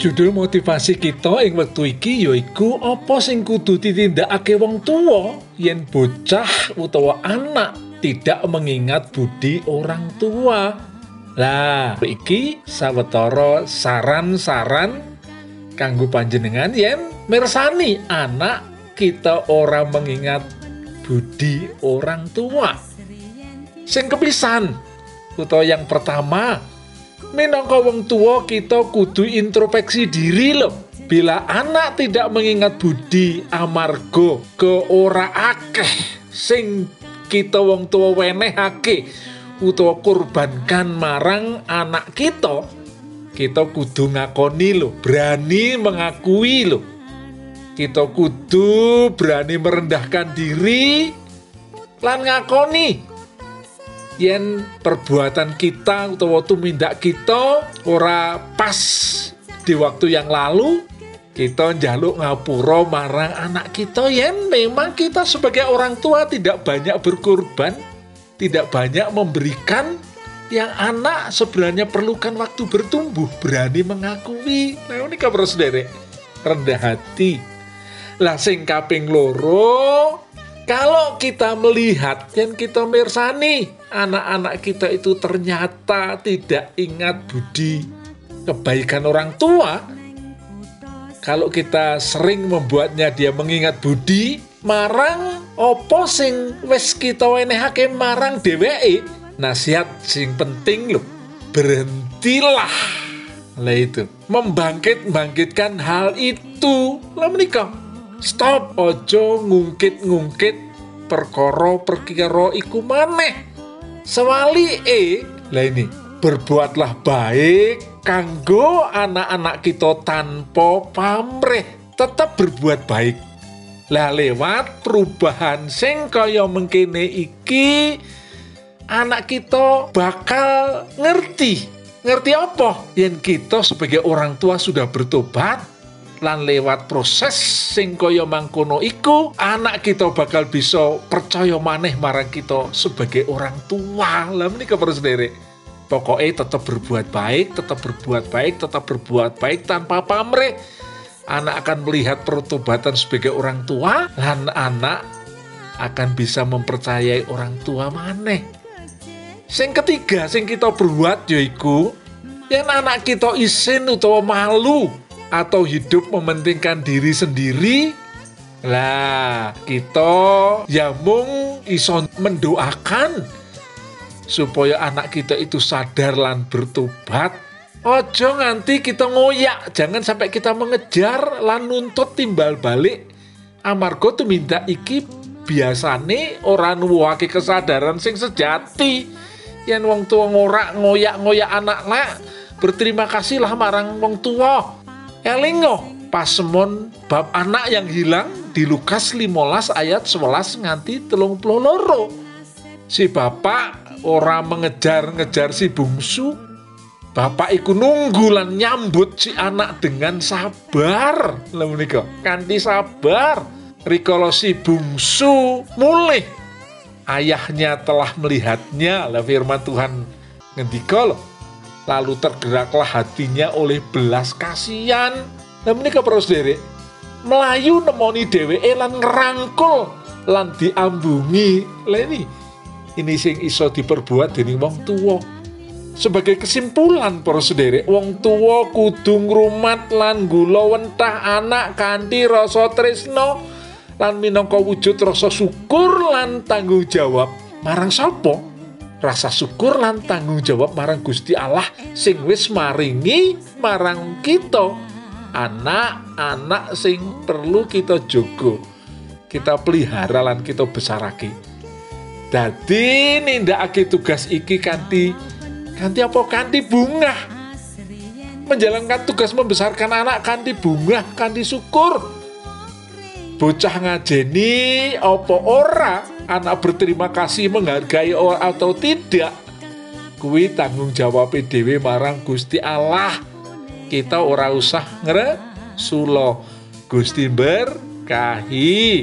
Judul motivasi kita ing wektu iki yaiku apa sing kudu ditindakake wong tuwa yen bocah utawa anak tidak mengingat budi orang tua. Lah, iki sawetara saran-saran kanggo panjenengan yen mirsani anak kita ora mengingat budi orang tua. Sing kepisan utawa yang pertama Minangka wong tua kita kudu introspeksi diri loh. Bila anak tidak mengingat budi amargo ke ora akeh sing kita wong tua wenehake utawa kurbankan marang anak kita, kita kudu ngakoni loh, berani mengakui loh. Kita kudu berani merendahkan diri lan ngakoni yen perbuatan kita utawa tumindak kita ora pas di waktu yang lalu kita njaluk ngapura marang anak kita yen memang kita sebagai orang tua tidak banyak berkorban tidak banyak memberikan yang anak sebenarnya perlukan waktu bertumbuh berani mengakui. Nah ini kabar sendiri rendah hati. Lah sing kaping loro kalau kita melihat dan kita mirsani anak-anak kita itu ternyata tidak ingat budi kebaikan orang tua, kalau kita sering membuatnya dia mengingat budi, marang opo sing wes kita wenehake marang dheweke. Nasihat sing penting loh, berhentilah. Lah itu, membangkit-bangkitkan hal itu. Lah menikah stop ojo ngungkit-ngungkit perkara perkara iku maneh sewali e lah ini berbuatlah baik kanggo anak-anak kita tanpa pamrih tetap berbuat baik. Lah lewat perubahan sing kaya mengkene iki anak kita bakal ngerti. Ngerti apa? Yang kita sebagai orang tua sudah bertobat lan lewat proses sing kaya mangkono iku anak kita bakal bisa percaya maneh marang kita sebagai orang tua. Lah menika para sendiri. Pokoknya tetap berbuat baik tetap berbuat baik tetap berbuat baik tanpa pamrih. Anak akan melihat pertobatan sebagai orang tua dan anak akan bisa mempercayai orang tua maneh. Sing ketiga sing kita berbuat yaiku yang anak kita isin utawa malu atau hidup mementingkan diri sendiri? Lah kita ya mung iso mendoakan supaya anak kita itu sadar lan bertobat. Ojo nganti kita ngoyak jangan sampai kita mengejar lan nuntut timbal balik. Amarga tuh minta iki biasane orang nuwake kesadaran sing sejati. Yang wong tua ngorak ngoyak-ngoyak anak lah berterima kasihlah marang wong tua Elingo pasemon bab anak yang hilang di Lukas 15 ayat 11 nganti telung loro. Si bapak ora mengejar-ngejar si bungsu. Bapak iku nunggu lan nyambut si anak dengan sabar. Lah menika, kanthi sabar. Rikala si bungsu mulih. Ayahnya telah melihatnya, lah firman Tuhan ngendika loh lalu tergeraklah hatinya oleh belas kasihan. Nah menika para sederek, melayu nemoni dheweke lan ngerangkul lan diambungi. Lah ini sing iso diperbuat dening wong tua. Sebagai kesimpulan para sederek, wong tua kudu ngrumat lan gula wentah anak kanthi rasa tresno lan minangka wujud rasa syukur lan tanggung jawab marang sapa? Rasa syukur lan tanggung jawab marang Gusti Allah sing wis maringi marang kita anak-anak sing perlu kita jogo kita pelihara lan kita besarake. Dadi nindakake tugas iki kanthi kanthi apa? Kanthi bunga menjalankan tugas membesarkan anak kanthi bunga kanthi syukur. Bocah ngajeni opo ora anak berterima kasih menghargai or atau tidak kuwi tanggung jawab dhewe marang Gusti Allah. Kita ora usah ngere sulo Gusti berkahi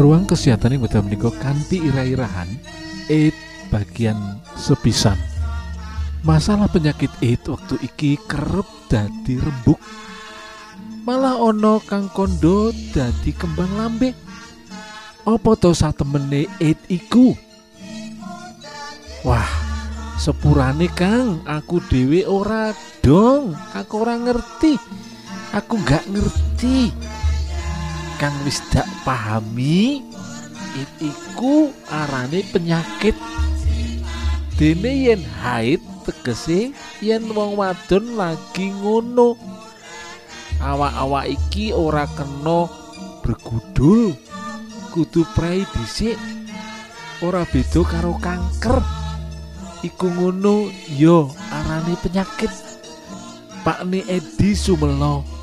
Ruang kesehatan yang betul menika kanthi ira-irahan AIDS bagian sepisan. Masalah penyakit AIDS waktu iki kerep dadi rembuk. Malah ono kang kondo dadi kembang lambe. Apa to satemene AIDS iku? Wah, sepurane Kang, aku dhewe ora dong, aku ora ngerti. Aku gak ngerti. Kang wis dak pahami iku arane penyakit. Dene yen haid tegese yen wong wadon lagi ngono. Awak-awak iki ora kena bergudul kudu prei dhisik. Ora beda karo kanker. Iku ngono yo arane penyakit. Pakne Edi Sumelo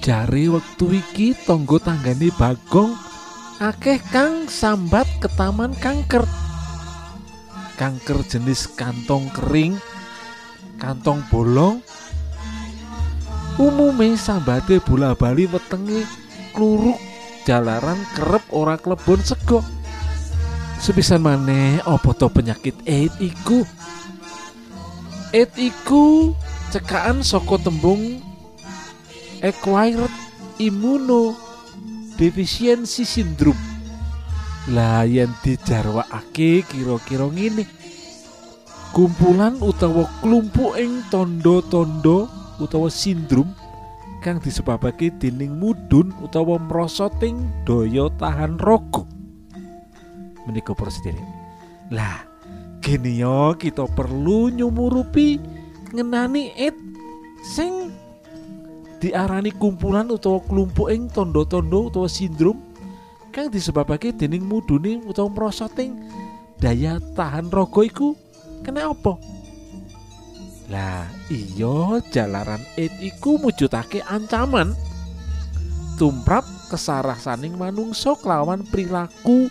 jare wektu iki tangga tanggane Bagong. Akeh kang sambat ketaman kanker. Kanker jenis kantong kering kantong bolong. Umume sambate bola bali wetenge kluruk jalaran kerep ora klebon sego. Sepisan maneh apa to penyakit AIDS iku? AIDS iku cekaan saka tembung acquired immunodeficiency syndrome. Lah yen dijarwakake kira-kira ngene. Kumpulan utawa klumpuk ing tondo-tondo utawa sindrom kang disebabake dening mudhun utawa mrosoting daya tahan raga menika para sedherek lah gini yo kita perlu nyumurupi ngenani it sing diarani kumpulan utawa kelompok ing tondo-tondo utawa sindrom kang disebabake dening mudune utawa mrosoting daya tahan raga iku kena apa? Lah iya jalaran it iku mujudake ancaman tumrap kesarasaning manungsa kelawan perilaku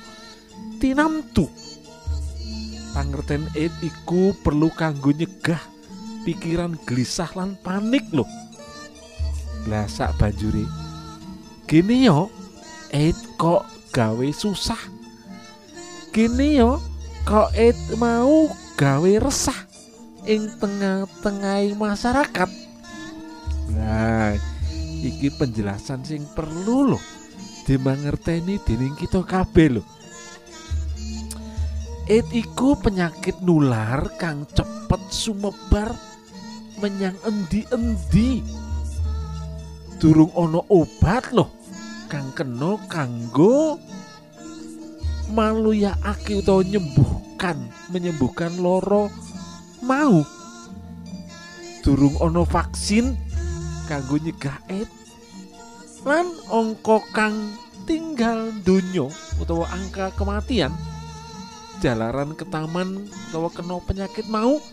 tinamtu. Pangerten it iku perlu kanggo nyegah pikiran gelisah lan panik loh. Lah sak banjuri Gini yo it kok gawe susah. Gini yo kok it mau gawe resah ing tengah-tengah masyarakat. Nah, iki penjelasan sing perlu loh dimangerteni dening kita kabeh loh. It iku penyakit nular kang cepet sumebar menyang endi-endi. Durung ono obat loh kang kena kanggo maluyakake utawa nyembuhkan menyembuhkan loro mau. Durung ono vaksin kanggo nyegah AIDS. Lan angka kang tinggal donya utawa angka kematian jalaran ketaman utawa kena penyakit mau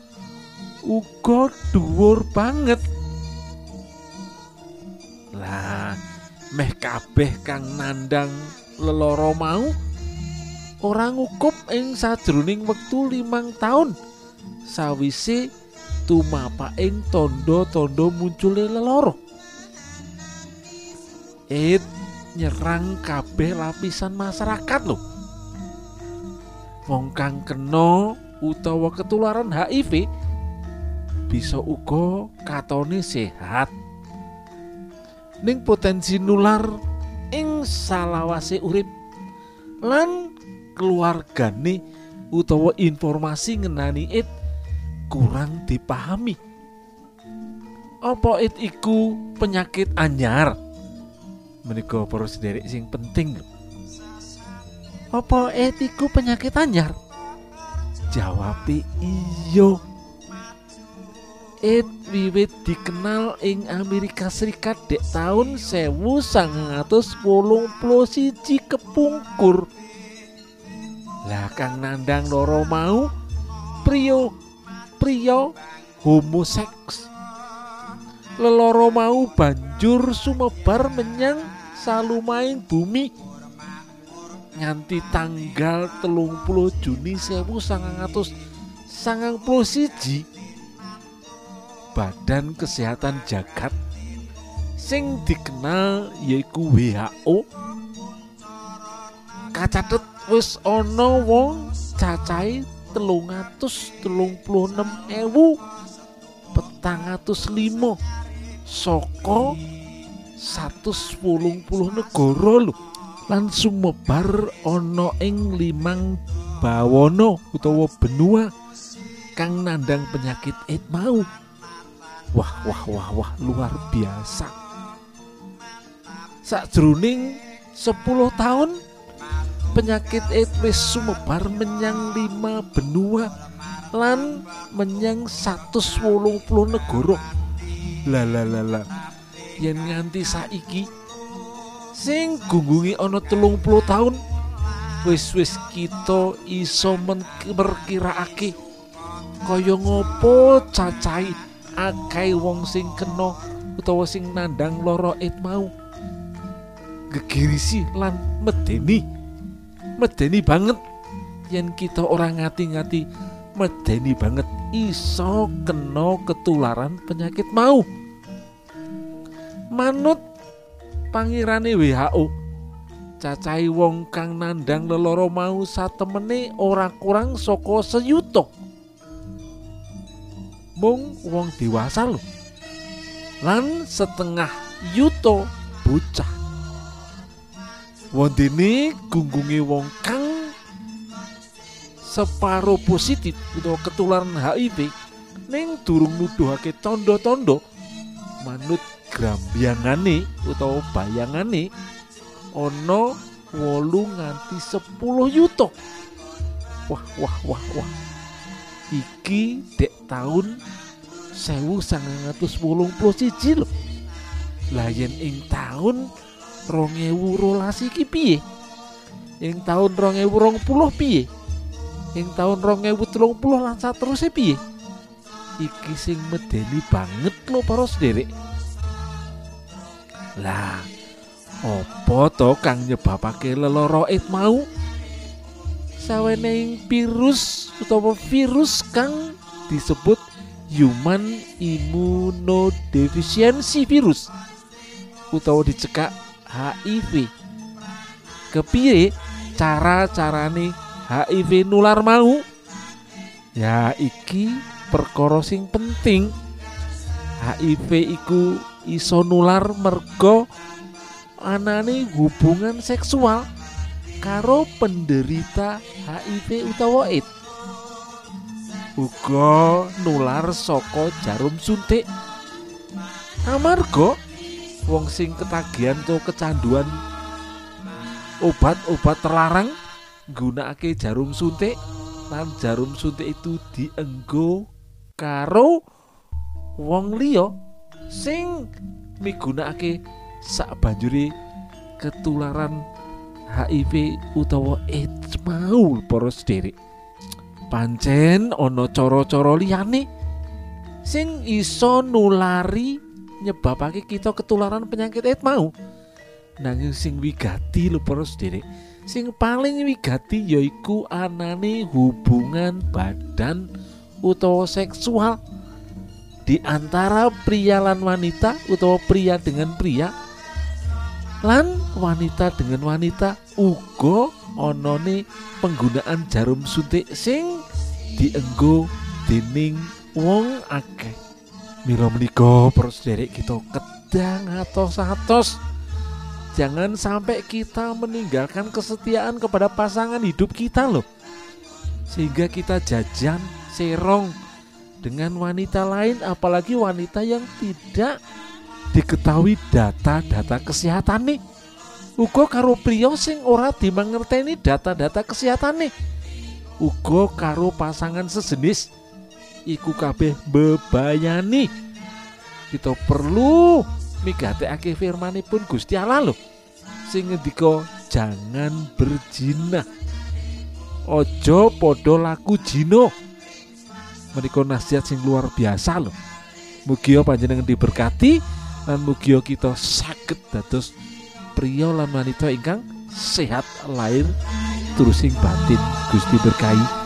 uga dhuwur banget meh kabeh kang nandang leloro mau ora ngukup ing sajroning wektu limang tahun sawise tumapaking tondo-tondo muncule leloro. It nyerang kabeh lapisan masyarakat loh wong kang kena utawa ketularan HIV bisa uga katone sehat ning potensi nular ing salawase urip lan keluargane utawa informasi ngenani it kurang dipahami. Apa it iku penyakit anyar? Menika para sederek sing penting. Lho apa it iku penyakit anyar? Jawabe iya It wiwit dikenal ing Amerika Serikat dek tahun 1981 kepungkur. Lah kang nandang loro mau? Prio prio homoseks leloro mau banjur sumebar menyang salumaing bumi. Nganti tanggal telung puluh Juni sewu sangang atus sangang puluh siji Badan Kesehatan Jagat sing dikenal yaiku WHO kacatet wis ana wong cacahe telung atus telung puluh enam petang atus limo soko satus wolung puluh negara lho. Lan sumebar ana ing limang bawono utawa benua kang nandang penyakit AIDS mau wah wah wah wah luar biasa. Sakjroning 10 tahun penyakit AIDS sumebar menyang lima benua lan menyang 180 negara. Lah lah lah lah yen nganti saiki sing gunggungi ana telung puluh tahun wis wis kita iso merkiraake kaya ngopo cacai akeh wong sing kena utawa sing nandang loro it mau. Gegirisi lan medeni. Medeni banget. Yen kita orang ngati-ngati medeni banget iso kena ketularan penyakit mau. Manut pangirane WHO cacai wong kang nandang leloro mau satemene ora kurang saka seyuto mung wong dewasa lho. Lan setengah yuto bocah. Wondene gunggunge wong kang separo positif utawa ketularan HIV ning durung nuduhake tondo-tondo manut grambyangane utawa bayangane ana 8 nganti 10 yuta. Wah wah wah wah iki dek tahun sewu sangatus wolung puluh siji loh layan ing tahun rongewu rolas iki piye? Ing tahun rongewu rong puluh piye? Ing tahun rongewu telung puluh lansa terus piye? Iki sing medeni banget lo para sederek lah opo to kang nyebabake leloro mau? Sawening virus utawa virus kang disebut human immunodeficiency virus utawa dicekak HIV kepiye cara-carane HIV nular mau? Ya iki perkara sing penting. HIV iku iso nular merga anane hubungan seksual karo penderita HIV utawa AIDS. Uga nular saka jarum suntik. Amarga wong sing ketagihan tuh kecanduan obat-obat terlarang nggunakake jarum suntik lan jarum suntik itu dienggo karo wong liya sing migunakake sak banjuri ketularan HIV utawa AIDS mau para sederek. Pancen ana cara-cara liyane sing iso nulari nyebabake kita ketularan penyakit AIDS mau. Nanging sing wigati lho para sederek sing paling wigati yaiku anane hubungan badan utawa seksual. Di antara pria lan wanita utawa pria dengan pria lan wanita dengan wanita uga onone penggunaan jarum suntik sing dienggo dening wong akeh. Mila menika para sederek kita kedang atos-atos jangan sampai kita meninggalkan kesetiaan kepada pasangan hidup kita loh. Sehingga kita jajan serong dengan wanita lain apalagi wanita yang tidak diketahui data-data kesehatan nih uga karo priya sing ora dimangerteni data-data kesehatan nih uga karo pasangan sejenis iku kabeh bebayani kita perlu migatekake firmanipun Gusti Allah loh sing ngendika jangan berzina ojo podo laku jino menika nasihat sing luar biasa loh mugia panjenengan diberkati lan mugia kita saged dados pria lan wanita ingkang sehat lahir terusing batin. Gusti berkahi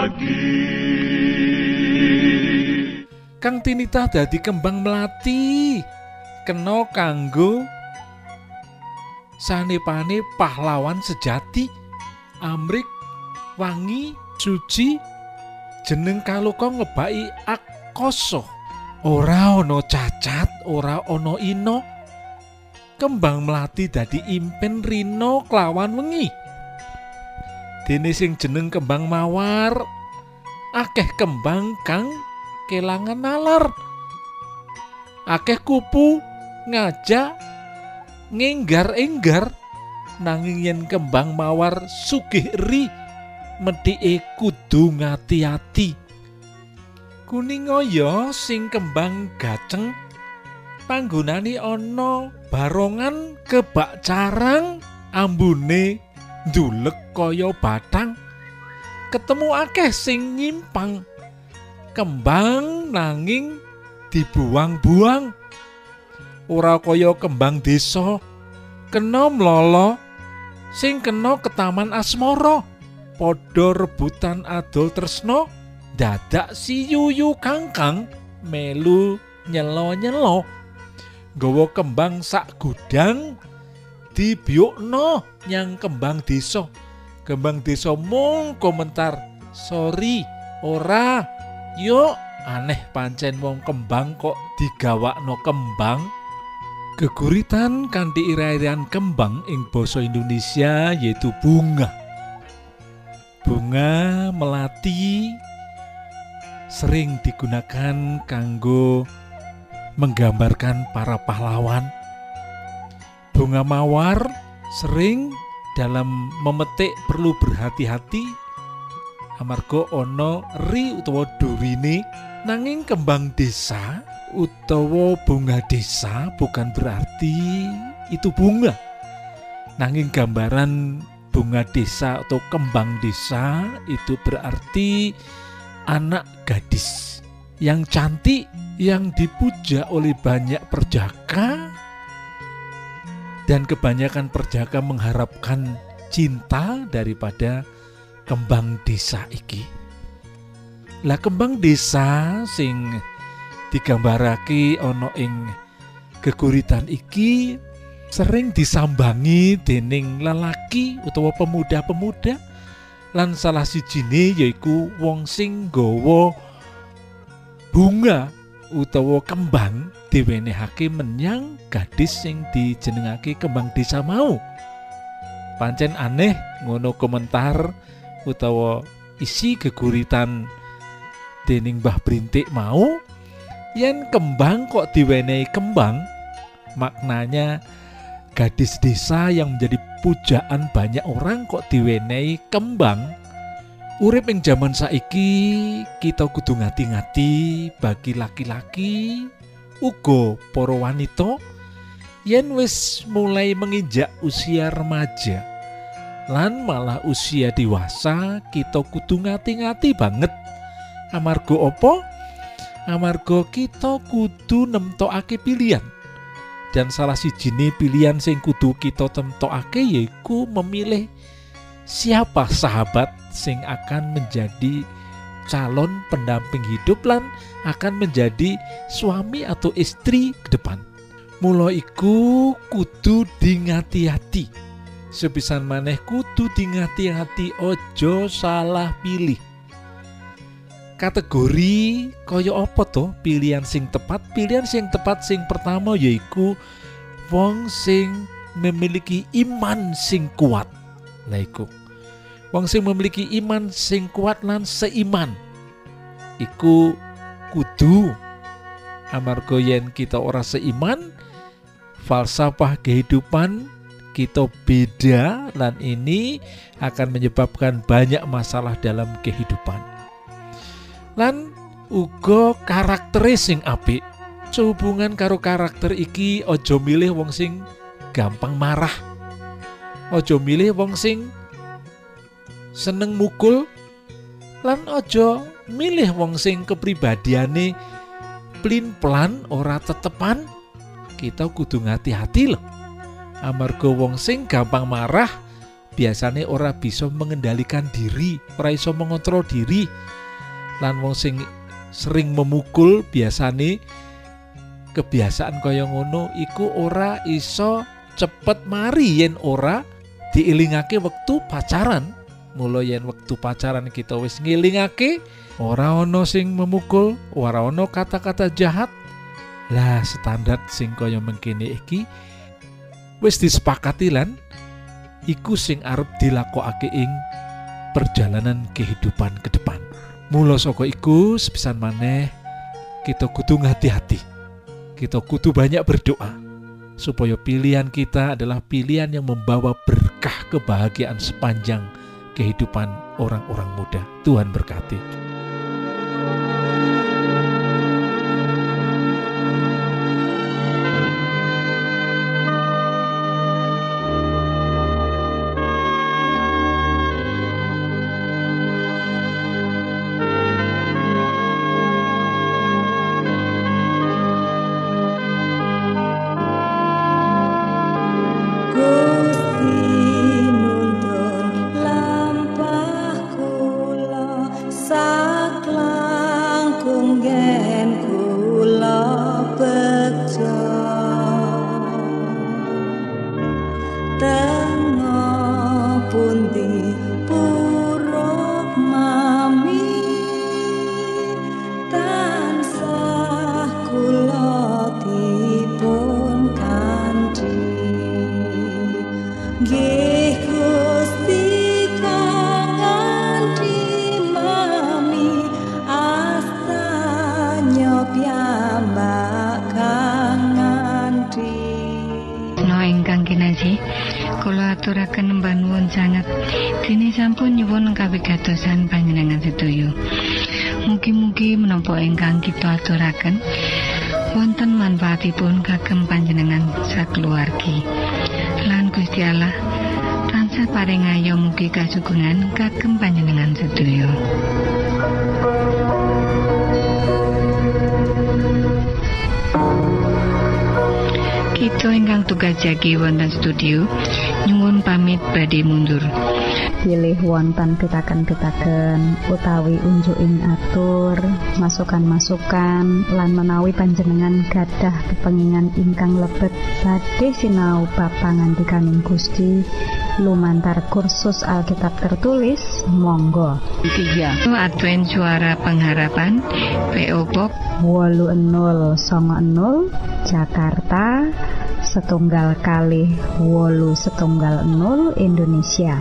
lagi. kang tinitah dadi kembang melati. Kena kanggo sanepane pahlawan sejati amrik wangi suci jeneng kaluka ngebaki akoso ora ana cacat ora ana ino kembang melati dadi impen rino kelawan wengi dene sing jeneng kembang mawar. Akeh kembang kang kelangan nalar. Akeh kupu ngajak ngenggar-enggar. Nanging yen kembang mawar sugih ri medhike kudu ngati-ati. Kuning oyo sing kembang gaceng panggonane ana barongan kebak carang ambune ndulek kaya batang. Ketemu akeh sing nyimpang. Kembang nanging dibuang-buang. Ora kaya kembang desa. Kena mlolo sing kena ke taman asmara. Padha rebutan adol tresno dadak si yuyu kangkang melu nyelo-nyelo. Nggawa kembang sak gudang dibiukno nyang kembang desa. Kembang desa mung komentar sorry ora. Yuk aneh pancen wong kembang kok digawakno kembang. Geguritan kanthi ira-irian kembang ing basa Indonesia yaitu bunga. Bunga melati sering digunakan kanggo menggambarkan para pahlawan bunga mawar sering dalam memetik perlu berhati-hati. Amarga ana ri utawa durine nanging kembang desa utawa bunga desa bukan berarti itu bunga. Nanging gambaran bunga desa atau kembang desa itu berarti anak gadis yang cantik yang dipuja oleh banyak perjaka dan kebanyakan perjaka mengharapkan cinta daripada kembang desa iki. Lah kembang desa sing digambarake ana ing geguritan iki sering disambangi dening lelaki utawa pemuda-pemuda lan salah sijine yaiku wong sing nggawa bunga utawa kembang diwenehake menyang gadis sing dijenengake kembang desa mau. Pancen aneh ngono komentar utawa isi geguritan dening Mbah Brintik mau yen kembang kok diwenehi kembang maknanya gadis desa yang menjadi pujaan banyak orang kok diwenehi kembang urip ing jaman saiki kita kudu ngati-ngati bagi laki-laki uga para wanita yen wis mulai menginjak usia remaja lan malah usia dewasa kita kudu ngati-ngati banget. Amarga apa? Amarga kita kudu nemtokake pilihan. Dan salah sijine pilihan sing kudu kita temtokake yaiku memilih siapa sahabat sing akan menjadi calon pendamping hidup lan akan menjadi suami atau istri ke depan. Mula iku kudu dingati-hati. Sepisan maneh kudu dingati-hati ojo salah pilih. Kategori kaya apa to? Pilihan sing tepat. Pilihan sing tepat sing pertama yaiku wong sing memiliki iman sing kuat. Iku wong sing memiliki iman sing kuat lan seiman iku kudu amarga yen kita ora seiman falsafah kehidupan kita beda dan ini akan menyebabkan banyak masalah dalam kehidupan. Lan uga karakter sing apik. Sehubungan karo karakter iki ojo milih wong sing gampang marah. Ojo milih wong sing seneng mukul lan ojo milih wong sing kepribadiane plin plan ora tetepan kita kudu ngati-hati loh amarga wong sing gampang marah biasanya ora bisa mengendalikan diri ora iso mengontrol diri. Lan wong sing sering memukul biasane kebiasaan kaya ngono iku ora iso cepet mari yen ora diilingake wektu pacaran mula yen wektu pacaran kita wis ngilingake ora ana sing memukul ora ana kata-kata jahat. Lah standar sing kaya mengkene iki wis disepakati lan iku sing arep dilakokake ing perjalanan kehidupan ke depan. Mula saka iku sepisan maneh kita kudu hati-hati kita kudu banyak berdoa supaya pilihan kita adalah pilihan yang membawa berkah kebahagiaan sepanjang kehidupan orang-orang muda. Tuhan berkati. Tansah paring ayo mugi kasugengan kagem panjenengan sedaya. Kita ingkang tugas jagi wonten studio nyuwun pamit badhe mundur. pilih wonten pitaken-pitaken utawi unjuking atur masukan-masukan lan menawi panjenengan gadah kepengingan ingkang lebet badhe sinau bab pangantikaning Gusti lumantar kursus Alkitab tertulis monggo. Advent Suara Pengharapan PO Box 8090 Jakarta setunggal kali wolu setunggal 0 Indonesia.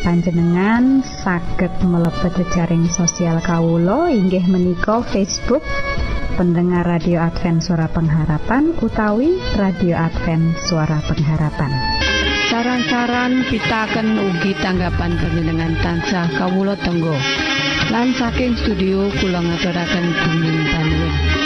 Panjenengan saged mlebet jejaring sosial kawulo inggih menika Facebook pendengar radio Advent suara pengharapan utawi radio Advent suara pengharapan saran-saran pitaken ugi tanggapan panjenengan tansah kawula tenggo. Lan saking studio kula ngaturaken bumi panuwun